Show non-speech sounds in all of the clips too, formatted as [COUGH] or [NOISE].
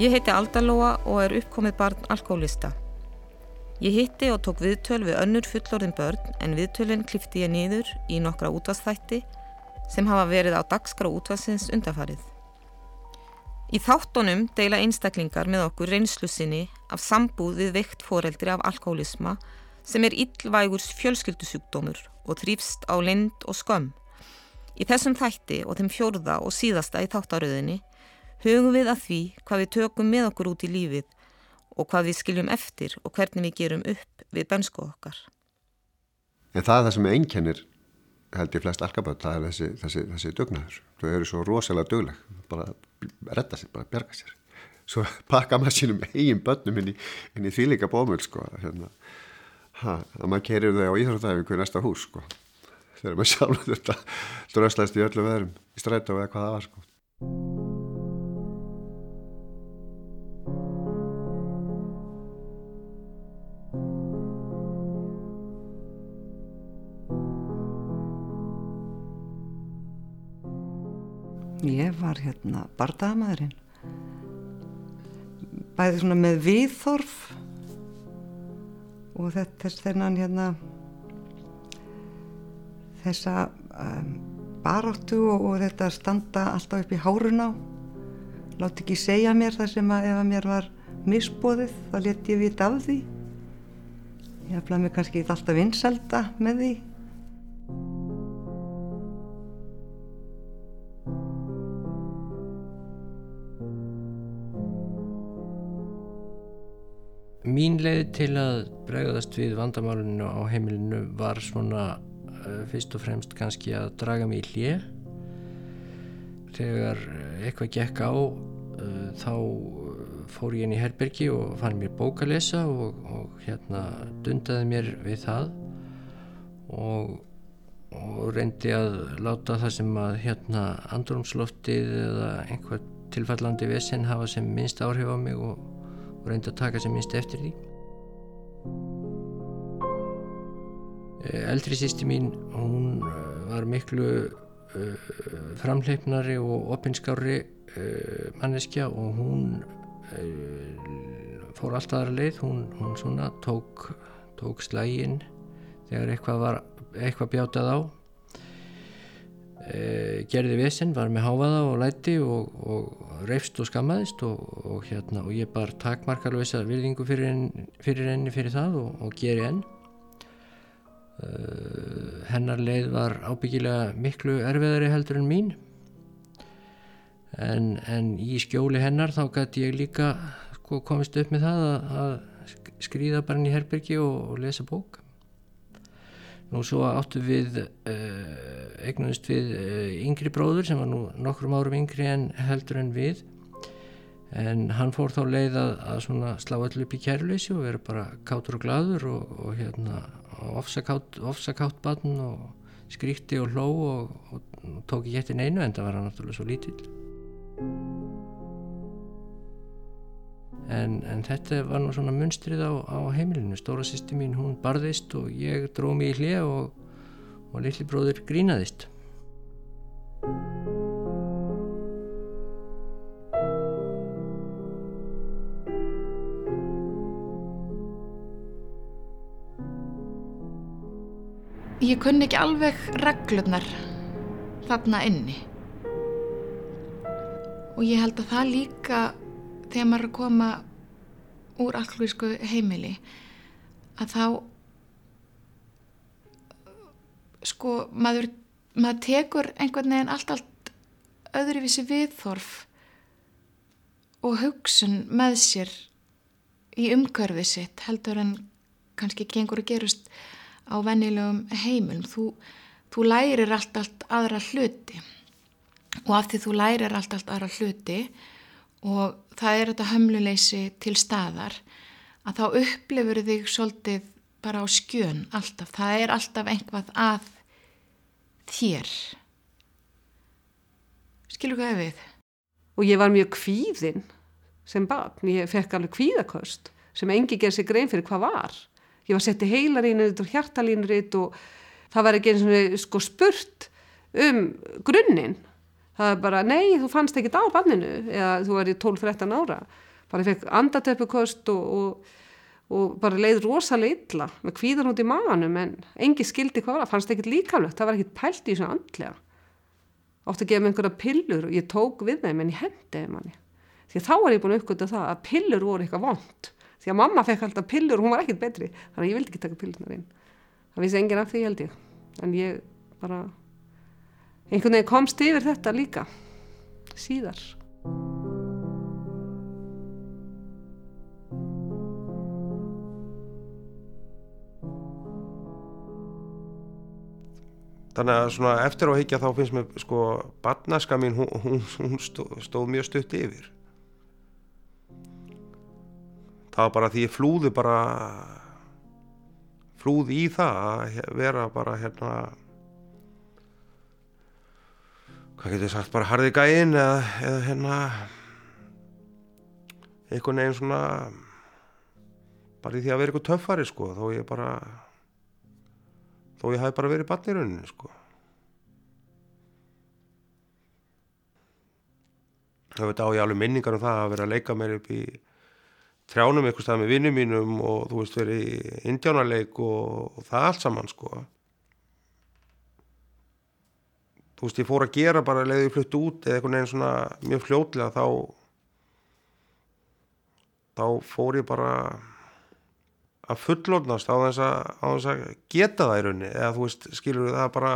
Ég heiti Aldalóa og er uppkomið barn alkoholista. Ég hitti og tók viðtöl við önnur fullorðin börn en viðtölinn klifti ég niður í nokkra útvastþætti sem hafa verið á dagskrá útvarsins undafarið. Í þáttunum deila einstaklingar með okkur reynslu sinni af sambúð við veikt foreldri af alkoholisma sem er yllvægurs fjölskyldusjúkdómur og þrýfst á lind og skömm. Í þessum þætti og þeim fjórða og síðasta í þáttaröðinni hugum við að því hvað við tökum með okkur út í lífið og hvað við skiljum eftir og hvernig við gerum upp við bensku okkar. En það er það sem einkennir held ég flest alkaböld, það er þessi, þessi, þessi dugnaður. Þau eru svo rosalega dugleg, bara redda sér, bara bjarga sér. Svo pakka maður sínum eigin börnum inn í, í þvíleika bómul, sko. Hérna, ha, að maður kerir þau á íþróttæfingu í næsta hús, sko. Þegar maður sjálf þetta dröslaðist í öllu veðrum, í strætu og eða hvað það var, sko. Var hérna barndagamaðurinn bæði svona með viðþorf og þess þennan hérna þessa um, baráttu og, og þetta standa alltaf upp í hárun á. Láti ekki segja mér það sem að ef að mér var misbóðið þá leti ég vita af því. Ég hafði mig kannski alltaf vinselda með því Mín leið til að bregðast við vandamáluninu á heimilinu var svona uh, fyrst og fremst kannski að draga mig í hlið. Þegar eitthvað gekk á uh, þá fór ég inn í herbergi og fann mér bók að lesa og, og hérna dundaði mér við það og, og reyndi að láta það sem að hérna andrumsloftið eða einhver tilfallandi vesen hafa sem minnst áhrif á mig og og reyndi að taka sem minnst eftir því. Eh, eldri sýsti mín, hún eh, var miklu uh, framleipnari og opinskári manneskja og hún fór alltaf aðra leið, hún, hún svona tók, tók slægin þegar eitthvað, var, eitthvað bjátað á e, gerði vesen, var með háfaða og læti og, og reyfst og skammaðist og, og, hérna, og ég bar takmarkarlösa virðingu fyrir, en, fyrir henni fyrir það og geri enn. E, hennar leið var ábyggilega miklu erfiðari heldur en mín. En, en í skjóli hennar þá gæti ég líka sko, komist upp með það að, að skrýða bara inn í herbergi og lesa bók Nú svo áttu við, uh, eignumist við uh, yngri bróður sem var nú nokkrum árum yngri en heldur en við en hann fór þá leið að, að slá allir upp í kærleysi og vera bara kátur og gladur og, og hérna ofsakátt bann og skríkti og hló og, og, og tók ekki eftir neinu en það var hann náttúrulega svo lítill. En, en þetta var nú svona munstrið á, á heimilinu. Stóra sýsti mín hún barðist og ég dróð mér í hlið og, og litli bróður grínaðist. Ég kunni ekki alveg reglurnar þarna inni. Og ég held að það líka þegar maður er að koma úr alkoholísku heimili að þá sko maður, maður tekur einhvern veginn allt allt öðruvísi viðþorf og hugsun með sér í umkörfið sitt heldur en kannski gengur að gerust á vennilegum heimilum. Þú, þú lærir allt allt aðra hluti og af því þú lærir allt allt aðra hluti og það er þetta hömluleysi til staðar að þá upplifur þig svolítið bara á skjön alltaf, það er alltaf einhvað að þér. Skilur hvað við? Og ég var mjög kvíðinn sem barn, ég fekk alveg kvíðakost sem engi gerði sig grein fyrir hvað var. Ég var settið heilarínur og hjartalínur og það var ekki eins og sko spurt um grunninn það er bara, nei, þú fannst ekki á banninu eða þú er í 12-13 ára. Bara fekk andatöpukost og, og, og bara leið rosalega illa með kvíðan út í maganum en engi skildi hvað var, fannst ekkert líkamlegt það var ekkert pælt í svona andlega. Ótt að gefa mig einhverja pillur og ég tók við þeim en ég hendiði manni. Því þá var ég búin að uppgöta það að pillur voru eitthvað vond því að mamma fekk alltaf pillur og hún var ekkert betri. Þannig að ég vildi ekki taka pillunar inn. Það vissi enginn af því held ég. En ég bara einhvern veginn komst yfir þetta líka. Síðar. Þannig að eftir á higgja þá finnst mér sko barnaska mín hún, hún, hún stóð, stóð mjög stutt yfir. Það var bara því ég flúði bara flúði í það að vera bara hérna hvað getur ég sagt bara harði gæinn eða, eða hérna einhvern veginn svona bara í því að vera eitthvað töffari sko þó ég bara þó ég hafi bara verið barn í rauninni sko. Það veit á ég alveg minningar um það að vera að leika mér upp í trjánum eitthvað stað með vinnum mínum og þú veist verið í indjánarleik og, og það allt saman sko þú veist ég fór að gera bara leiði ég flutt út eða einhvern veginn svona mjög fljótlega þá þá fór ég bara að fullornast á þess að, á þess að geta það í rauninni. Eða þú veist, skilur það bara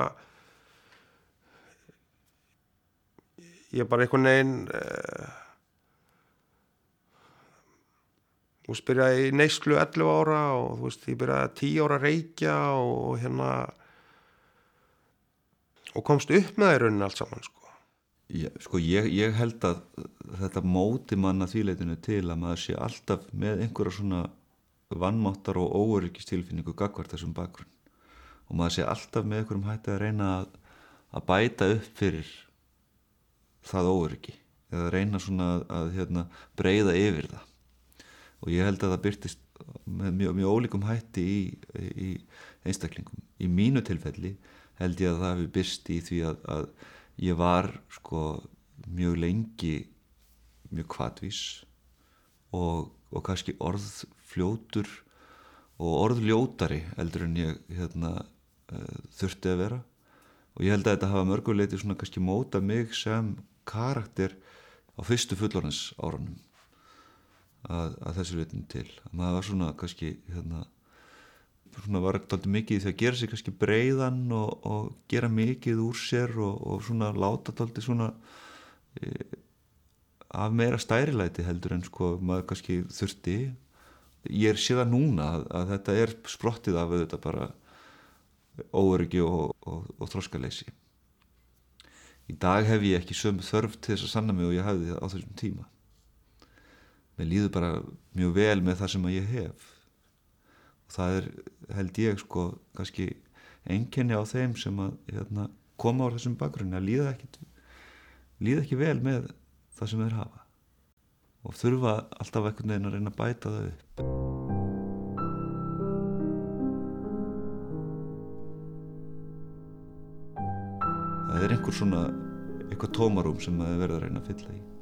ég bara einhvern veginn þú veist, byrjaði í neyslu 11 ára og þú veist, ég byrjaði 10 ára að reykja og hérna og komst upp með það í rauninni allt saman sko. Já, sko ég, ég held að þetta móti manna þvíleitinu til að maður sé alltaf með einhverja svona vannmáttar og óöryggistilfinningu gagvart þessum bakgrunn. Og maður sé alltaf með einhverjum hætti að reyna að, að bæta upp fyrir það óöryggi eða reyna svona að, að hérna, breyða yfir það. Og ég held að það byrtist með mjög, mjög ólíkum hætti í, í einstaklingum. Í mínu tilfelli held ég að það hefur byrst í því að, að ég var sko mjög lengi mjög kvatvís og, og kannski orðfljótur og orðljótari eldur en ég hérna, uh, þurfti að vera. Og ég held að þetta hafa mörguleiti svona kannski móta mig sem karakter á fyrstu fullorins árunum að, að þessu veitum til. Að maður var svona kannski hérna svona var alltaf mikið því að gera sig kannski breyðan og, og gera mikið úr sér og, og svona láta alltaf svona e, af meira stærilæti heldur en sko maður kannski þurfti. Ég er síðan núna að, að þetta er sprottið af þetta bara óöryggi og, og þróskaleysi í dag hef ég ekki sömu þörf til þess að sanna mig og ég hefði á þessum tíma. Mér líður bara mjög vel með það sem ég hef það er held ég sko kannski enginni á þeim sem að hérna, koma á þessum bakgrunni að líða ekki, líða ekki vel með það sem þeir hafa. Og þurfa alltaf einhvern veginn að reyna að bæta það upp. Það er einhver svona eitthvað tómarum sem það er verið að reyna að fylla í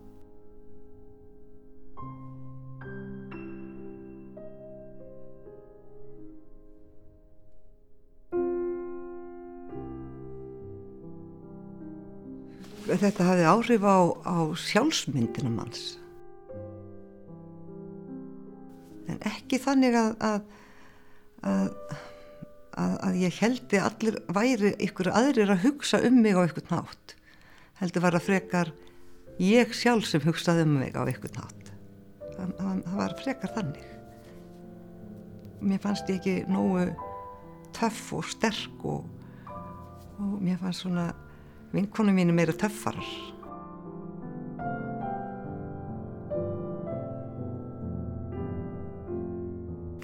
þetta hafði áhrif á, á sjálfsmyndina manns. En ekki þannig að að, að, að, að ég heldi allir væri ykkur aðrir að hugsa um mig á ykkur nátt heldur var að frekar ég sjálf sem hugsaði um mig á ykkur nátt það, það var frekar þannig. Mér fannst ég ekki nógu töff og sterk og, og mér fannst svona vinkonu mínu meira töffarar.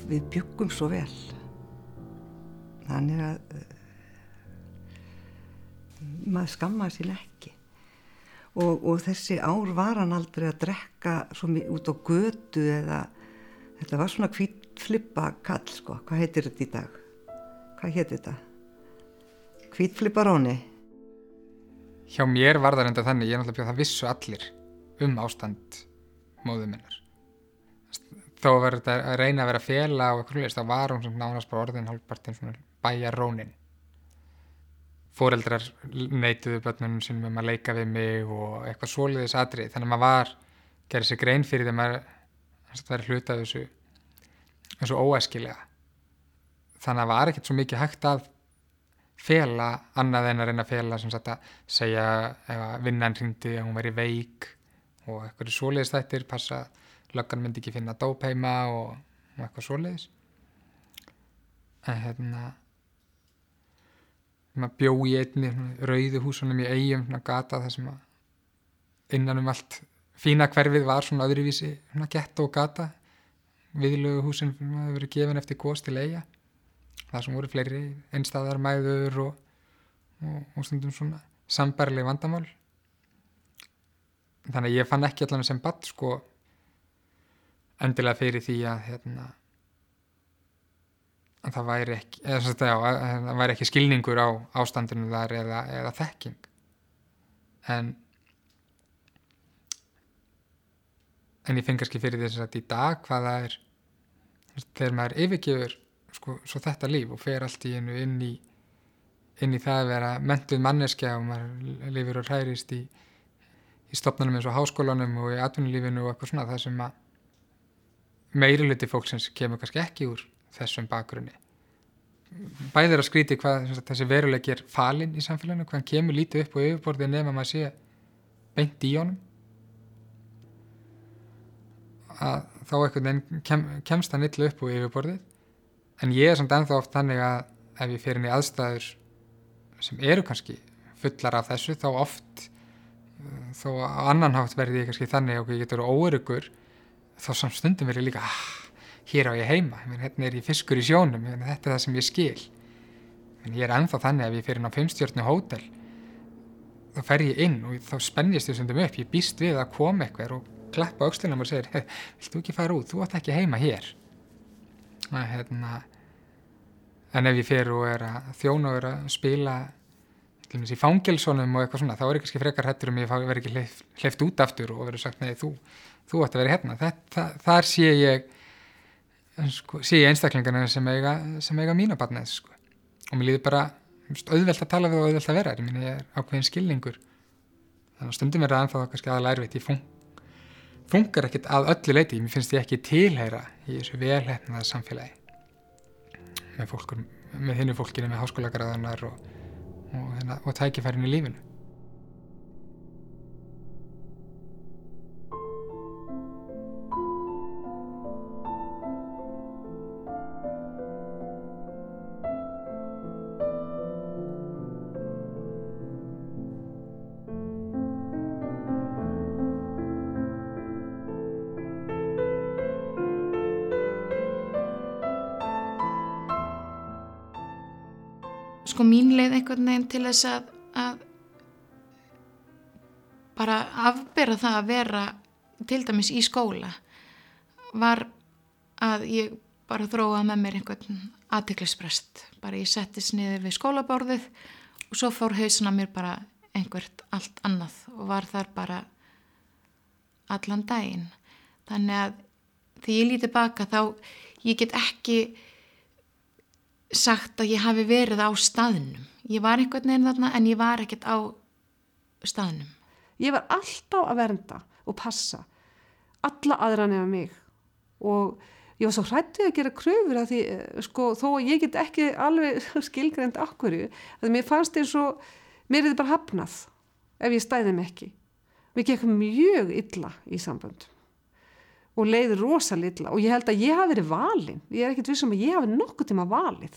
Við byggum svo vel. Þannig að uh, maður skammaði sín ekki. Og, og þessi ár var hann aldrei að drekka út á götu eða þetta var svona kvítflippa kall sko. Hvað heitir þetta í dag? Hvað heitir þetta? Kvítflipparóni hjá mér var það reynda þannig, ég er náttúrulega það vissu allir um ástand móðu minnar. Þó var þetta að reyna að vera fela og eitthvað hlust, þá var hún svona nánast bara orðin hálfpartin svona bæjarónin fóreldrar neituðu börnunum sínum um að leika við mig og eitthvað svoleiðis atrið, þannig að maður var gerði sér grein fyrir að maður er hlutað þessu þessu óæskilega. Þannig að það var ekkert svo mikið hægt að fela annað en að reyna að fela sem sagt að segja ef vinnan hringdi að hún væri veik og eitthvað svoleiðis þættir passa löggan myndi ekki finna dóp heima og, og eitthvað svoleiðis. En hérna maður bjó í einni rauðu húsunum í eigum gata þar sem að innan um allt fína hverfið var svona öðruvísi gett og gata viðlögu húsin hefur verið gefin eftir góðs til eiga það sem voru fleiri einstæðar mæður og, og, og stundum svona sambarleg vandamál. Þannig að ég fann ekki allan sem badd sko endilega fyrir því að hérna að það væri ekki eða já, að það væri ekki skilningur á ástandinu þar eða, eða þekking. En en ég finn kannski fyrir þess að í dag hvað það er þegar maður yfirgefur sko, svo þetta líf og fer allt í einu inn í inn í það að vera mentuð manneskja og maður lifir og hærist í, í stopnunum eins og háskólanum og í atvinnulífinu og eitthvað svona það sem að meiriluti fólksins kemur kannski ekki úr þessum bakgrunni. Bæðir að skríti hvað þessi veruleik er falinn í samfélaginu, hvað hann kemur lítið upp og yfirborðið nefn að maður sé beint í honum. Að þá eitthvað kem, kemst það nýttilega upp og yfirborðið en ég er samt ennþá oft þannig að ef ég fyrir inn í aðstæður sem eru kannski fullar af þessu þá oft þó á annan hátt verði ég kannski þannig og ég getur óörugur þá samt stundum verði líka ah, hér á ég heima, meni, hérna er ég fiskur í sjónum. Meni, þetta er það sem ég skil. En ég er ennþá þannig að ef ég fyrir inn á fimmstjórnu hótel þá fer ég inn og þá spennist ég stundum upp. Ég býst við að koma eitthvað og klappa aukstunum og segir, vilt þú ekki fara út? Þú ætti ekki heima hér að, hérna, en ef ég fer og er að þjóna og er að spila í fangilsónum og eitthvað svona þá er ég kannski frekar hættur um ég verði ekki hleyft, hleyft út aftur og verður sagt, nei þú þú ætti að vera hérna, það, þar sé ég sko, sé ég einstaklingarna sem eiga, sem eiga mína barnið sko. og mér líður bara auðvelt að tala við og auðvelt að vera ég, ég er ákveðin skilningur þannig að stundum er það ennþá kannski aðal erfitt ég fung, fungar ekkert að öllu leiti mér finnst ég ekki tilheyra í þessu velhefnaða samfélagi með fólkur með hinnu fólkinu með háskólagraðanar og, og, hérna, og tækifærin í lífinu til þess að, að bara afbera það að vera til dæmis í skóla. Var að ég bara þróa með mér einhvern aðtiklisprest bara ég settist niður við skólabórðið og svo fór hausina mér bara einhvert allt annað og var þar bara allan daginn. Þannig að því ég líti baka þá ég get ekki sagt að ég hafi verið á staðnum. Ég var einhvern veginn þarna en ég var ekkert á staðnum. Ég var alltaf að vernda og passa. Alla aðra nefna mig. Og ég var svo hrættið að gera kröfur að því sko þó að ég get ekki alveg [LAUGHS] skilgreynd akkurju að mér fannst eins og mér er þetta bara hafnað ef ég stæði mig ekki. Mér gekk mjög illa í samböndum og leiði rosalilla og ég held að ég hafi verið valin. Ég er ekkert vissum að ég hafi nokkuð tíma valið.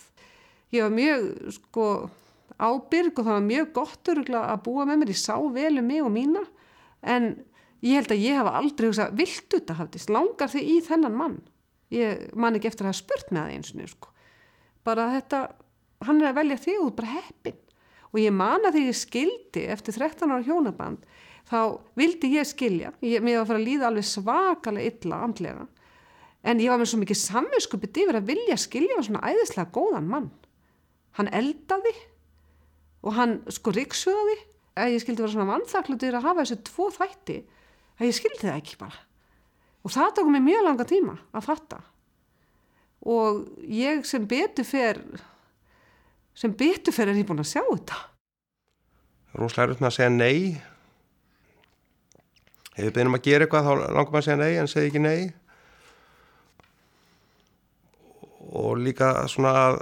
Ég var mjög sko ábyrg og það var mjög gott að búa með mér, ég sá vel um mig og mína en ég held að ég hafa aldrei hugsað, viltu þetta hafðist langar þig í þennan mann? Ég man ekki eftir að hafa spurt með það eins og sko. bara þetta hann er að velja þig út bara heppin og ég man að því ég skildi eftir 13 ára hjónaband þá vildi ég skilja, ég, mér var að fara að líða alveg svakalega illa andlega. En ég var með svo mikið samvinskupið yfir að vilja skilja svona æðislega góðan mann. Hann eldaði og hann sko riksuði að ég skildi vera svona vannþaklutir að hafa þessu tvo þætti. Að ég skildi það ekki bara. Og það tók mér mjög langa tíma að fatta. Og ég sem betur fer sem betur fer er ég búin að sjá þetta. Róslega er með að segja nei. Ef við beinum að gera eitthvað þá langar maður að segja nei en segja ekki nei. Og líka svona að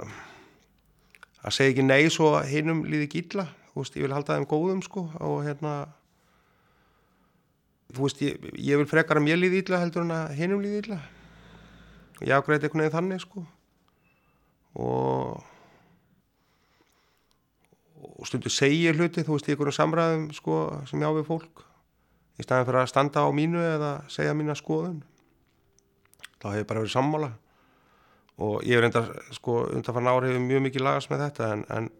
að segja ekki nei svo hinnum líði gilla þú veist, ég vil halda þeim góðum sko og hérna þú veist, ég, ég vil frekar að mér líði illa heldur en að hinnum líði illa. Ég afgræði einhvern veginn þannig sko. Og og stundu segja hluti þú veist, í einhverjum samræðum sko sem ég á við fólk. Í staðin fyrir að standa á mínu eða segja mína skoðun. Þá hefur bara verið sammála og ég er enda sko undanfann árið mjög mikið lagast með þetta en, en,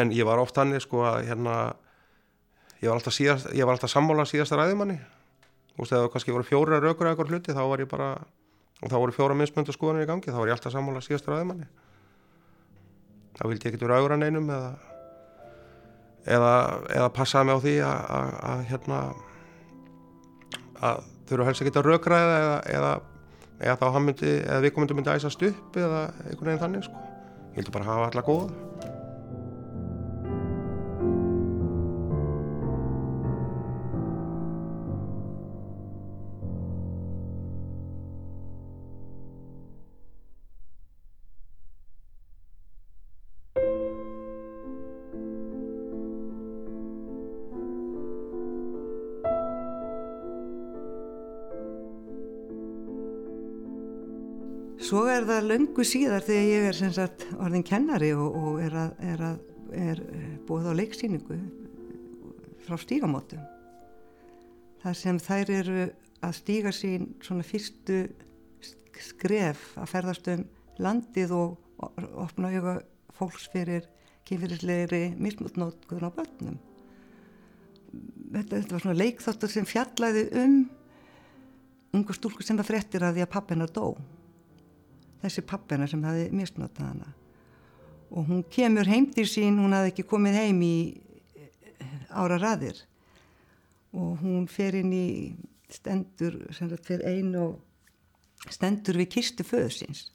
en ég var oft hannig sko að hérna ég var alltaf, síðast, ég var alltaf sammála síðasta ræðumanni. Þú veist eða kannski voru fjóra raukur eða eitthvað hluti þá var ég bara og þá voru fjóra mismöndu skoðanir í gangi þá var ég alltaf sammála síðasta ræðumanni. Þá vildi ég ekkert vera augra neinum eða eða, eða passaði mig á því að hérna að þau eru helst að geta raukræða eða, eða eða þá myndi, eða við komum myndi æsast upp eða einhvern veginn þannig sko. Ég vildi bara hafa alla góða. Svo er það löngu síðar þegar ég er sagt, orðin kennari og, og er, að, er, að, er búið á leiksýningu frá stígamótum. Það sem þær eru að stíga sín svona fyrstu skref að ferðast um landið og opna auðvitað fólks fyrir kynfyrirslegri mismutnótkuðun á börnum. Þetta, þetta var svona leikþáttur sem fjallaði um ungu stúlku sem það frettir að því að pappina dó þessi pappina sem hafi misnotað hana. Og hún kemur heim til sín, hún hafi ekki komið heim í eh, ára raðir. Og hún fer inn í stendur fyrir einu og stendur við kistu föðsins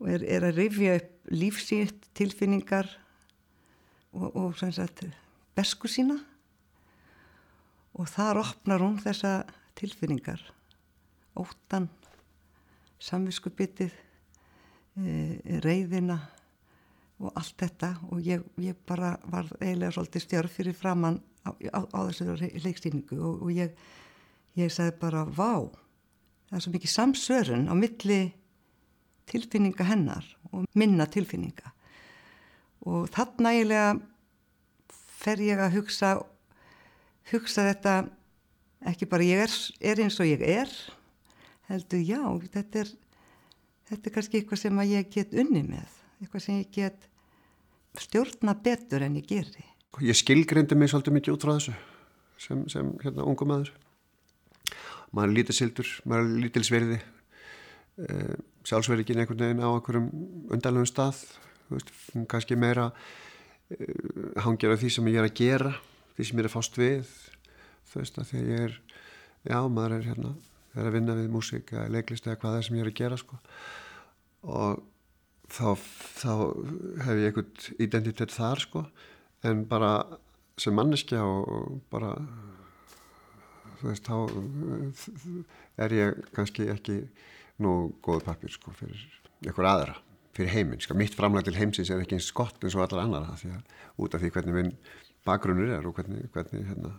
og er, er að rifja upp lífsýtt tilfinningar og, og sagt besku sína. Og þar opnar hún þessa tilfinningar. Óttan samviskubitið, e, reyðina og allt þetta. Og ég, ég bara var eiginlega svolítið stjárf fyrir framann á, á, á þessu leikstýningu og, og ég, ég sagði bara vá, það er svo mikið samsörun á milli tilfinninga hennar og minna tilfinninga. Og þarna eiginlega fer ég að hugsa hugsa þetta ekki bara ég er, er eins og ég er heldur já, þetta er, þetta er kannski eitthvað sem ég get unni með, eitthvað sem ég get stjórna betur en ég geri. Ég skilgreindi mig svolítið mikið út frá þessu sem, sem hérna ungum aður. Maður er lítið sildur, maður er lítið sverði, eh, sjálfsverðikinn einhvern veginn á einhverjum undanlegum stað, veist, kannski meira eh, hangjar af því sem ég er að gera, því sem ég er að fást við, þú veist að því ég er, já maður er hérna er að vinna við músík eða leiklist eða hvað það sem ég er að gera sko. og þá, þá hef ég einhvern identitet þar sko. en bara sem manneskja og bara þú veist þá er ég kannski ekki nú góð pappir sko fyrir einhver aðra, fyrir heiminn sko. mitt framlag til heimsins er ekki eins gott eins og allar annar út af því hvernig minn bakgrunnur er og hvernig, hvernig, hérna,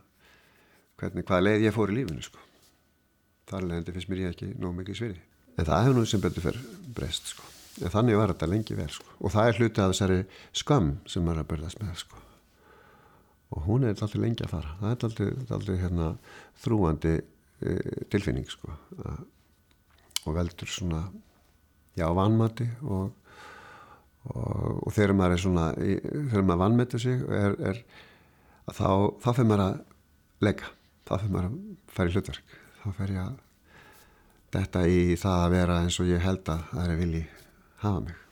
hvernig hvaða leið ég fór í lífinu sko þar leðandi finnst mér ég ekki nóg mikið sviri en það hefur nú sem betur fyrir breyst sko. en þannig var þetta lengi vel sko. og það er hluti af þessari skam sem maður er að börðast með sko. og hún er alltaf lengi að fara það er alltaf, alltaf hérna, þrúandi e, tilfinning sko. og veldur svona já, vanmati og, og, og þegar maður er svona þegar maður vannmetur sig er, er, þá, þá fyrir maður að leggja, þá fyrir maður að fara í hlutverk þá fer ég að detta í það að vera eins og ég held að það er vilji hafa mig.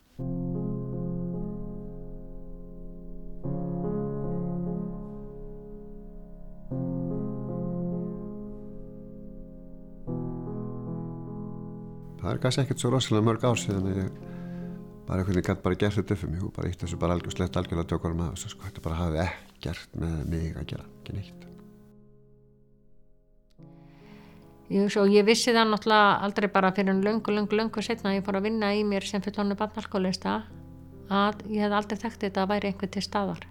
það er kannski ekkert svo rosalega mörg ár síðan að ég bara einhvern veginn gæti bara gert þetta fyrir mig og bara eitt þessu bara algjör slett algjörlega tökurum að þessu sko, þetta bara hafi ekkert með mig að gera, ekki neitt. Svo, ég vissi það náttúrulega aldrei bara fyrir en löngu, löngu, löngu setna að ég fór að vinna í mér sem fullónu barnarskólista að ég hef aldrei þekkt þetta að væri einhvern til staðar.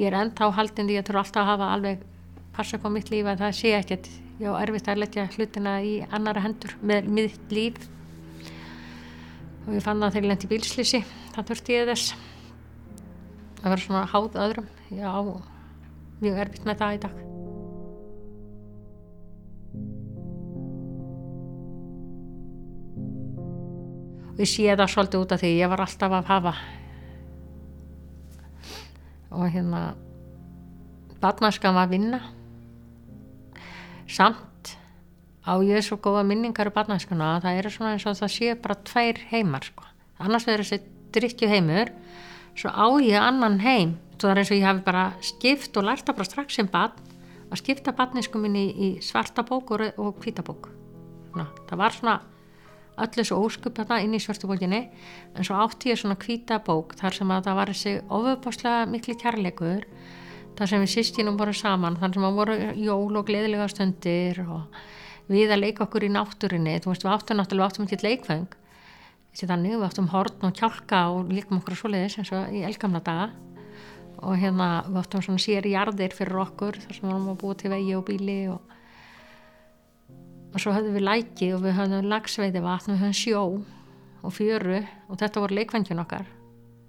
Ég er ennþá haldin því að ég þurfa alltaf að hafa alveg passa upp á mitt líf að það sé ekkert. Ég á erfitt að letja hlutina í annara hendur með mitt líf og ég fann það þegar ég lendi bílslýsi, það þurfti ég þess. Það var svona háð öðrum, ég á mjög erfitt með það í dag. Ég sé það svolítið út af því ég var alltaf að hafa. Og hérna barnaskan var að vinna. Samt á ég svo góða minningar í barnaskuna að það eru svona eins og það sé bara tvær heimar sko. annars verður þessi drittju heimur svo á ég annan heim. Það er eins og ég hafi bara skipt og lært að bara strax sem barn að skipta barnisku minni í svarta bók og hvítabók það var svona öllu svo óskup þarna inn í svartubókinni en svo átti ég svona kvítabók þar sem að það var þessi ofubáslega miklu kærleikur þar sem við sýstinum voru saman þar sem að voru jól og gleðilega stundir og við að leika okkur í náttúrinni þú veist við áttum náttúrulega áttum ekki leikfeng þannig við áttum horn og kjálka og líkum okkur svo leiðis eins og í elgamla daga. Og hérna við áttum svona sér jarðir fyrir okkur þar sem við varum að búa til vegi og bíli og og svo höfðum við læki og við höfðum lagsveiði vatn og við höfðum sjó og fjöru og þetta voru leikvængjun okkar.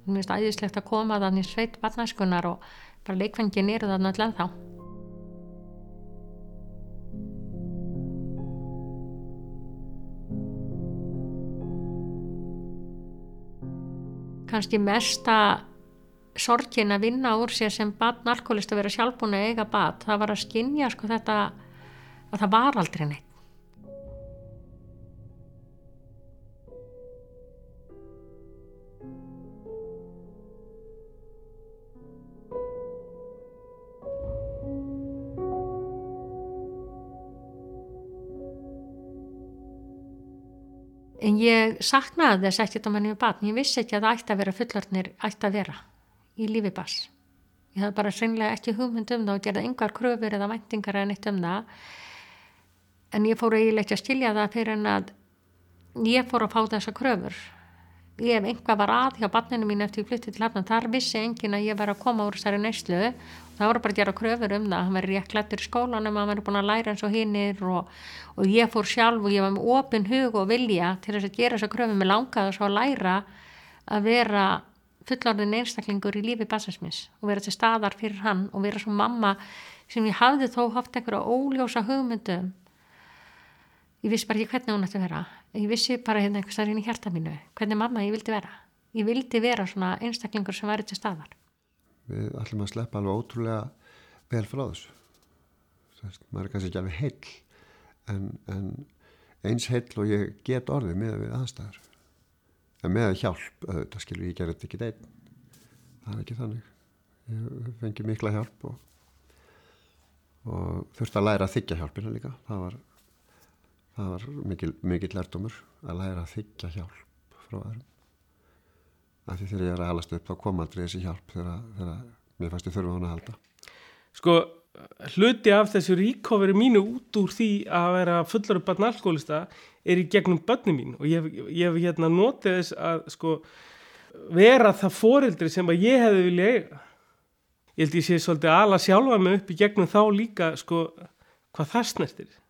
Mér finnst æðislegt að koma þannig sveit barnaskunar og bara leikvængjun eru þannig allan þá kannski mesta sorgin að vinna úr sér sem barn alkoholist að vera sjálfbúin að eiga bat það var að skinja sko þetta að það var aldrei neitt en ég saknaði þess ekkert að manni með batn, ég vissi ekki að það ætti að vera fullarnir ætti að vera í lífi bass ég hafði bara sennlega ekki hugmynd um það og gerði engar kröfur eða væntingar en eitt um það. En ég fór eiginlega ekki að skilja það fyrir en að ég fór að fá þessa kröfur hef einhvað var að hjá barninu mín eftir ég flytti til hafna, þar vissi engin að ég var að koma úr þessari neyslu. Og það voru bara að gera kröfur um það, hann verið rétt klættur í skólanum hann verið búin að læra eins og hinnir og, og ég fór sjálf og ég var með opin hug og vilja til þess að gera þessa kröfur. Með langaðu svo að læra að vera fullorðin einstaklingur í lífi bassinsmins og vera til staðar fyrir hann og vera svo mamma sem ég hafði þó haft einhverja óljósa hugmyndum ég vissi bara ekki hvernig hún ætti að vera. Ég vissi bara hérna einhvers aðeins í hjarta mínu hvernig mamma ég vildi vera. Ég vildi vera svona einstaklingur sem væri til staðar. Við ætlum að sleppa alveg ótrúlega vel frá þessu. Þess, maður er kannski ekki alveg heil en, en eins heil og ég get orðið með við aðstæður. En með hjálp auðvitað skilur ég gerði ekki einn það er ekki þannig. Ég fengi mikla hjálp og, og þurfti að læra að þykja hjálpina líka. Það var það var mikil, mikil lærdomur að læra að þykja hjálp frá öðrum. Af því þegar ég er að halast upp þá kom aldrei þessi hjálp þegar, þegar mér ég þurfa hann að halda. Sko, hluti af þessu ríkoferi mínu út úr því að vera fullur upp að nálskólista er í gegnum börni mín. Og ég hef hérna notið þess að sko vera það foreldri sem að ég hefði vilja eiga. Ég held ég sé svolítið ala sjálfa mig upp í gegnum þá líka sko hvað það snertir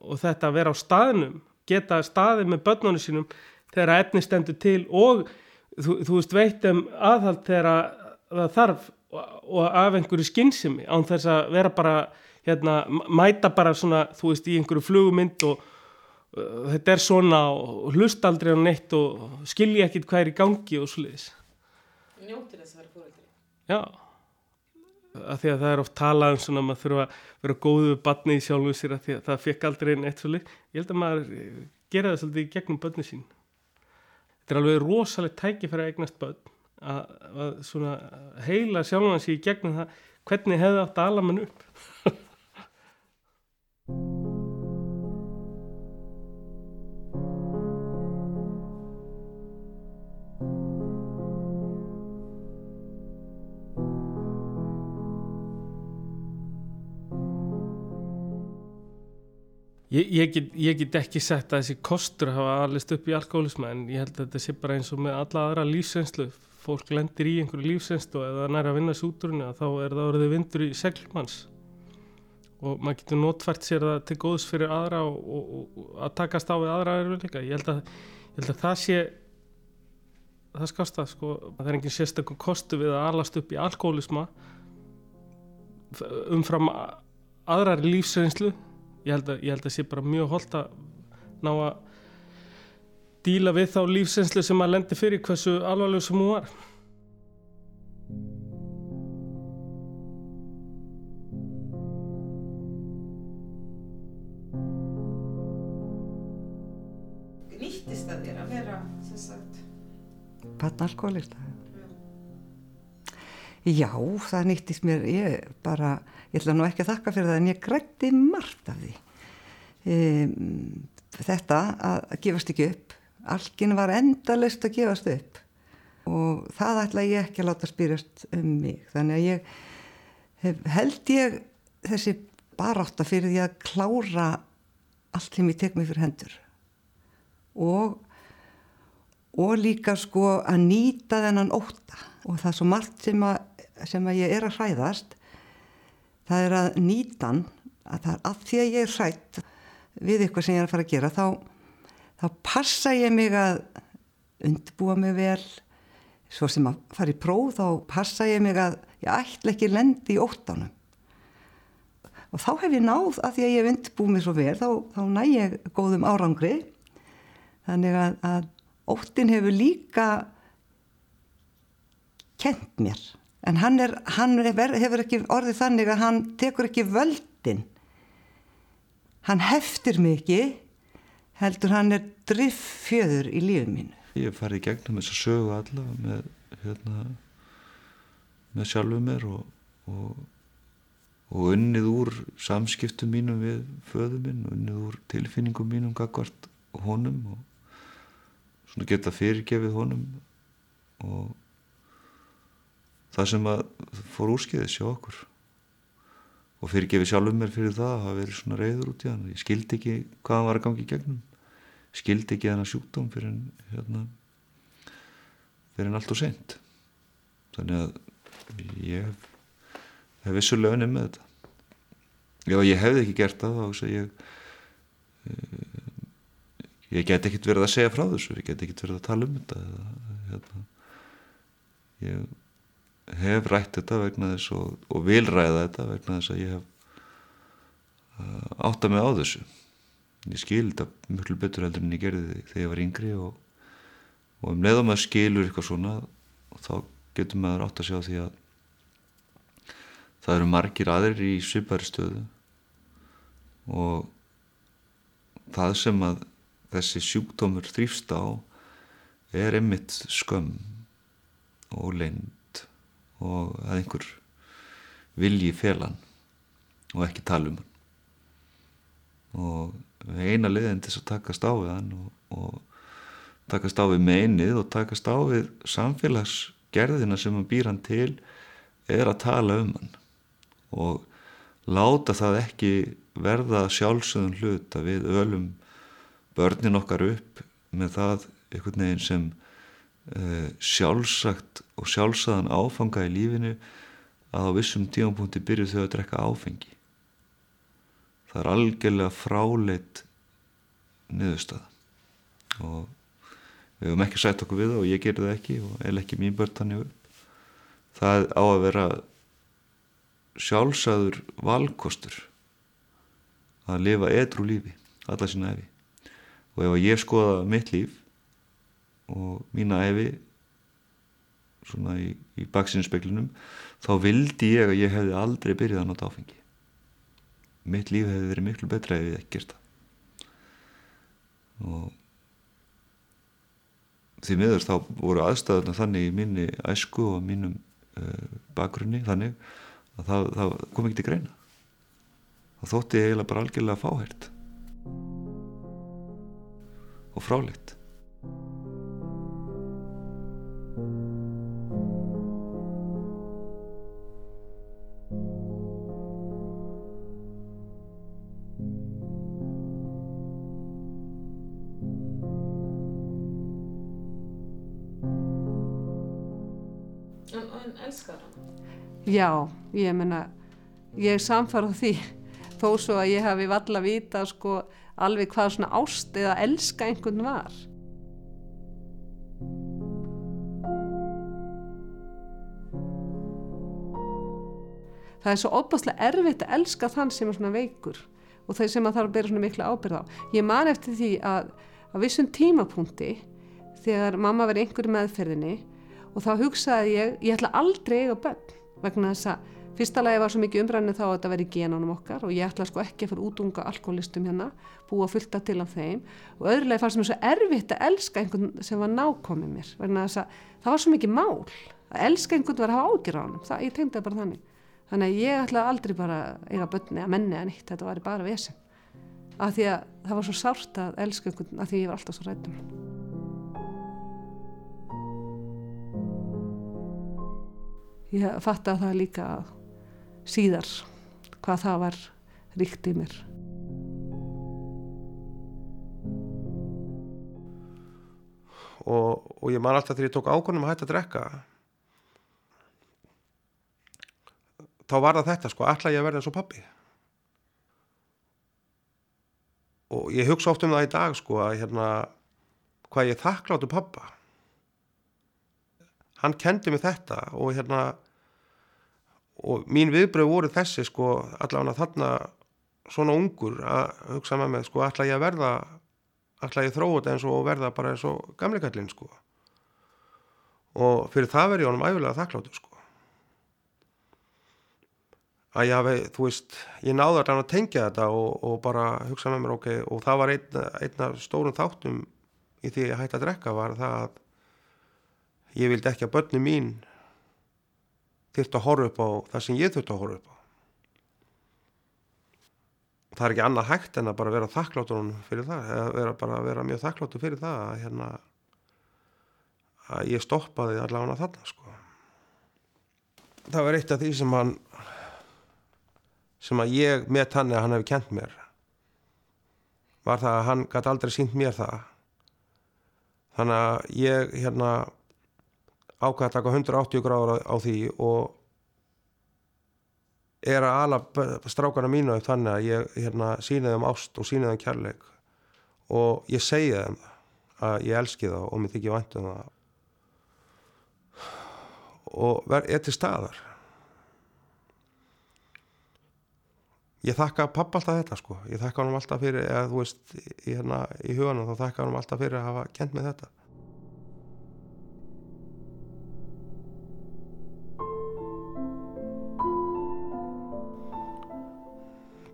og þetta að vera á staðnum geta staðið með börnunum sínum þegar efni stendur til og þú, þú veist veit um aðhald þegar það þarf og af einhverju skinnsimi án þess að vera bara hérna, mæta bara svona þú veist í einhverju flugumynd og uh, þetta er svona og hlust aldrei á neitt og skilji ekkit hvað er í gangi og sluðis Njóttir þess að vera fóröldri Já að því að það er oft talað um svona að maður þurfa að vera góðu batni í sjálfu sér að, að það fekk aldrei einn eitt svolítið ég held að maður gera það svolítið gegnum börni sín. Þetta er alveg rosalega tæki fyrir að eignast börn að, að svona heila sjálfan sér gegnum það hvernig hefði átt að ala mann upp [LAUGHS] Ég, get, ég get ekki sett að þessi kostur hafa alist upp í alkoholisma en ég held að þetta sé bara eins og með alla aðra lífsreynslu. Fólk lendir í einhverju lífsreynslu og ef það næri að vinna súturinu þá er það orðið vindur í seglmanns og maður getur notfært sér það til góðs fyrir aðra og, og, og að takast á við aðra er vel líka. Ég ég held að það sé, það skast það sko, það er engin sérstaklega kostu við að alast upp í alkoholisma umfram aðrar lífsreynslu ég held að, ég held að sé bara mjög holdt að ná að díla við þá lífsenslu sem að lendi fyrir hversu alvarleg sem hún var. Nýttist það þér að vera sem sagt Barnalkoholista Já, það nýttist mér ég bara, ég ætla nú ekki að þakka fyrir það en ég grætti margt af því. Um, þetta að gefast ekki upp algin var endalist að gefast upp. Og það ætla ég ekki að láta spyrjast um mig. Þannig að ég hef, held ég þessi barátta fyrir því að klára allt sem ég tek mig fyrir hendur. Og og líka sko að nýta þennan óta og það er svo margt sem að, sem að ég er að hræðast það er að nýtan að það er að því að ég er hrætt við eitthvað sem ég er að fara að gera þá, þá passa ég mig að undbúa mig vel. Svo sem að fara í próf þá passa ég mig að ég ætla ekki lendi í óttanum. Og þá hef ég náð að því að ég hef undbúið mig svo vel þá, þá næ ég góðum árangri. Þannig að, að óttin hefur líka kent mér en hann, er, hann hefur ekki orðið þannig að hann tekur ekki völdin. Hann heftir ekki heldur hann er driffjöður í lífið mínu. Ég hef farið í gegnum þess að sögu alla með, hérna, með sjálfu mér og, og, og unnið úr samskiptum mínum við föðu minn, unnið úr tilfinningum mínum gagvart honum og svona geta fyrirgefið honum og það sem að fór úrskiðis hjá okkur. Og fyrirgefið sjálfum mér fyrir það að hafa verið svona reyður út í hann. Ég skildi ekki hvað hann var að gangi í gegnum. Skildi ekki hann að sjúkdóm fyrir en hérna fyrir en allt og sent þannig að ég hef, vissulega unnið með þetta. Ef ég hefði ekki gert það þá ég ég get ekkert verið að segja frá þessu. Ég get ekkert verið að tala um þetta eða, hérna, ég hef rætt þetta vegna þess og, og vil ræða þetta vegna þess að ég hef uh, átta mig á þessu. Ég skil þetta mjög betur heldur en ég gerði þegar ég var yngri og, og um leiðum að skilur eitthvað svona þá getur maður átt að sjá því að það eru margir aðrir í svipari stöðu og það sem að þessi sjúkdómur þrýfst á er einmitt skömm og leind og að einhver vilji félan og ekki tala um hann. Og eina liðin til að takast á við hann og, og takast á við meinið og takast á við samfélagsgerðina sem hann býr hann til er að tala um hann og láta það ekki verða sjálfsögðun hlut að við ölum börnin okkar upp með það einhvern veginn sem sjálfsagt og sjálfsagðan áfanga í lífinu að á vissum tímanpunkti byrju þau að drekka áfengi. Það er algjörlega fráleitt niðurstaða og við höfum ekki sætt okkur við það og ég gerði það ekki og eða ekki mín börn þannig upp. Það á að vera sjálfsagður valkostur að lifa edru lífi, alla sína efi og ef ég skoða mitt líf og mína efi svona í, í baksinspeglinum þá vildi ég að ég hefði aldrei byrjað að nota áfengi. Mitt líf hefði verið miklu betra ef ég ekki gert það. Og því miður þá voru aðstæðuna þannig í minni æsku og mínum uh, bakgrunni þannig að það, það kom ekki til greina. Það þótti eiginlega bara algjörlega fáhært og fráleitt elskar hann? Já, ég menna, ég er samfarað því þó svo að ég hafi valla vita sko alveg hvað svona ást eða elska einhvern var. Það er svo óbáslega erfitt að elska þann sem er svona veikur og þeir sem að þarf að bera svona mikla ábyrð á. Ég man eftir því að að vissum tímapunkti þegar mamma verið einhverju meðferðinni og þá hugsaði ég, ég ætla aldrei eiga bönn vegna þess að fyrsta lagi var svo mikið umræðinu þá að þetta veri genanum okkar og ég ætla sko ekki að fara út unga alkoholistum hérna, búa fullta til af þeim. Og öðrulega fannst mér svo erfitt að elska einhvern sem var nákomið mér vegna þess að það var svo mikið mál að elska einhvern var að hafa ágjur á hann það, ég tengdi það bara þannig. Þannig að ég ætla aldrei bara eiga bönni að menni að nýtt þetta var bara vesen. Af því að það var svo sárt að elska einhvern af því ég var alltaf svo rættum ég fatt að það líka síðar hvað það var ríkt í mér. Og, og ég man alltaf þegar ég tók ákonum að hætta að drekka þá var það þetta sko, alltaf ég að verða eins og pappi og ég hugsa oft um það í dag sko að hérna hvað ég þakkláttu pappa hann kendi mig þetta og hérna og mín viðbröð voru þessi sko allavega þarna svona ungur að hugsa með mig sko alltaf ég að verða alltaf ég þróa þetta eins og verða bara eins og gamleikallin sko. Og fyrir það verði ég honum æfilega þakkláttu sko. Að ég hafi, þú veist, ég náði að tengja þetta og, og bara hugsa með mér ok, og það var einna, einna stórum þáttum í því að ég hætti að drekka var það að ég vildi ekki að börnum mín þurfti að horfa upp á það sem ég þurfti að horfa upp á. Það er ekki annað hægt en að bara vera þakkláttur fyrir það, eða vera bara vera mjög þakkláttur fyrir það að hérna að ég stoppaði allavega þarna sko. Það var eitt af því sem hann sem að ég með hann að hann hefði kent mér. Var það að hann gæti aldrei sínt mér það. Þannig að ég hérna ákvæði að taka 180 gráður á, því og er að ala strákana mínu upp þannig að ég hérna, síniði um ást og síniði um kærleik. Og ég segi þeim að ég elski það og mér þykir vantum það. Og er til staðar. Ég þakka pappa alltaf þetta sko. Ég þakka hann alltaf fyrir eða þú veist í, hérna, í huganum þá þakka hann alltaf fyrir að hafa kent með þetta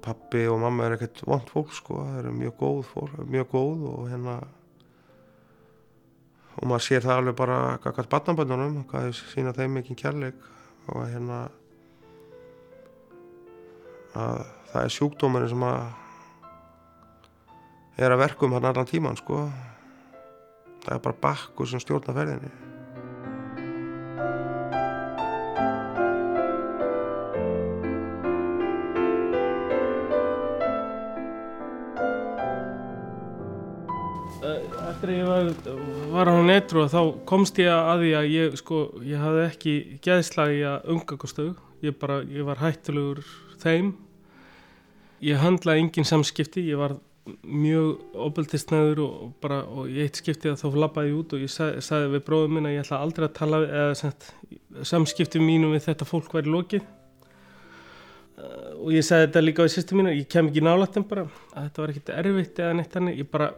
pappi og mamma er ekkert vond fólk sko. Það eru mjög góð fólk, mjög góð og hérna og maður sér það alveg bara hvað barnaböndunum, hvað sína þeim mikið kærleik og hérna að það er sjúkdómarinn sem að er að verkum hann allan tíman sko. Það er bara bakku sem stjórna ferðinni Eftir að ég var, var á netru þá komst ég að því að ég sko, ég hafði ekki geðslagi að unga kostuðu, ég bara, ég var hættulegur þeim. Ég handlaði engin samskipti ég var mjög óbeltisnæður og bara og í eitt skipti þá lappaði ég út og ég sagði, sagði við bróðum minn að ég ætla aldrei að tala eða sent, samskipti mínum við þetta fólk væri lokið. Uh, og ég sagði þetta líka á sýstu mínu ég kem ekki nálægt en bara að þetta var ekkert erfitt eða neitt hann ég bara,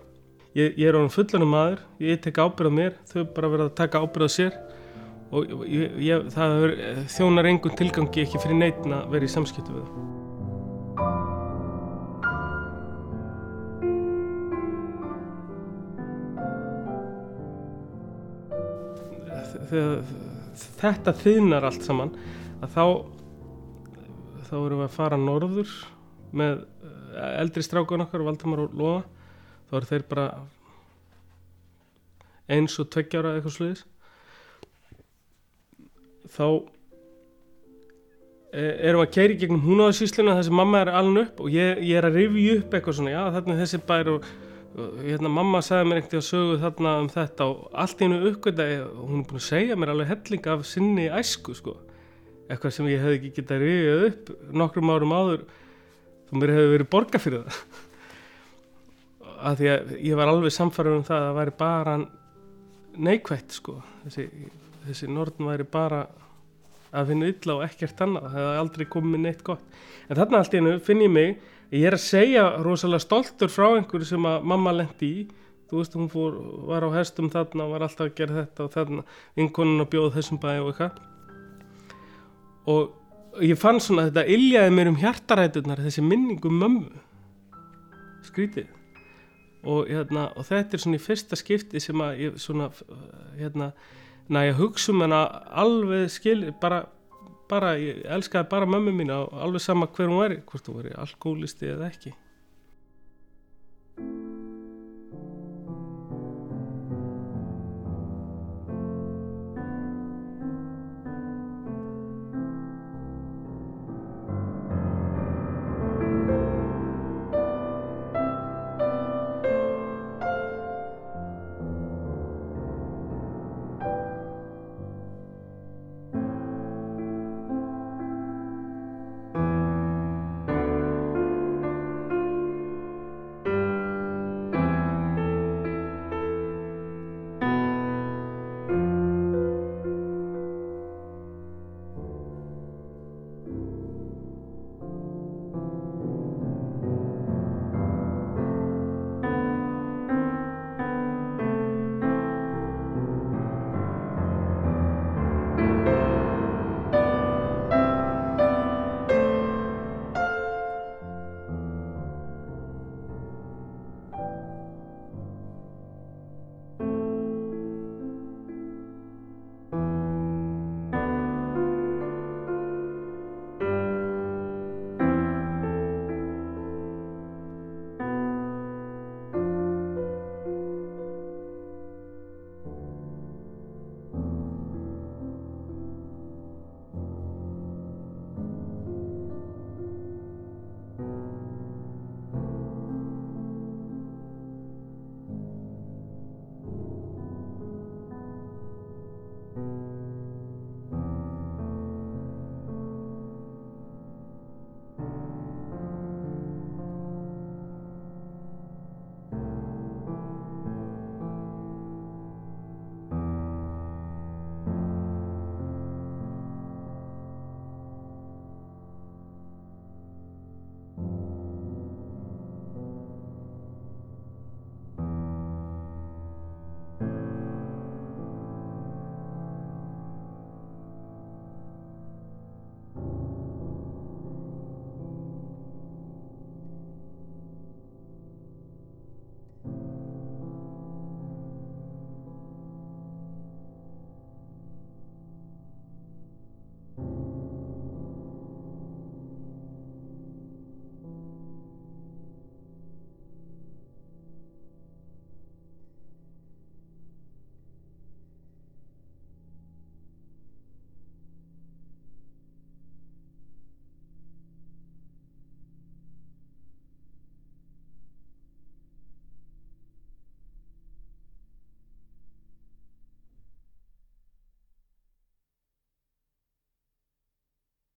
ég, ég er ánum fullanum maður ég tek ábyrð á mér, þau bara verða að taka ábyrð á sér. Og ég, ég, það þjónar engun tilgangi ekki fyrir neitin að vera í samskipti við það þegar þetta þynar allt saman að þá þá erum við að fara norður með eh, eldri strákun okkar Valdemar og Lóa þá eru þeir bara eins og tveggjára eitthvað sluðis þá eh, erum við að keiri gegnum húnáðarsýsluna þar sem mamma er aln upp og ég, ég er að rifja upp eitthvað svona já þarna þessi bær og hérna mamma sagði mér ekkert að sögu þarna um þetta og allt í hennu uppgöndagi hún er búin að segja mér alveg helling af sinni æsku sko. Eitthvað sem ég hef ekki getað rifið upp nokkrum árum áður þú mér hefur verið borga fyrir það að því að ég var alveg samfærður um það að það væri bara neikvægt sko. Þessi, þessi nortn væri bara að finna illa og ekkert annað það hefði aldrei komið neitt gott. En þarna allt í hennu finn ég mig ég er að segja rosalega stoltur frá einhverju sem að mamma lendi í. Þú veist hún fór, var á hestum þarna og var alltaf að gera þetta og þarna. Vinkonun að bjóða þessum bæði og eitthvað. Og ég fann svona þetta iljaði mér um hjartarætunar þessi minningu um mömmu. Skrítið og, hérna, og þetta er svona í fyrsta skipti sem að ég svona hérna, næ að hugsa um hana alveg skil bara, bara, ég elskaði bara mömmu mín og alveg sama hver hún væri hvort hún væri alkoholisti eða ekki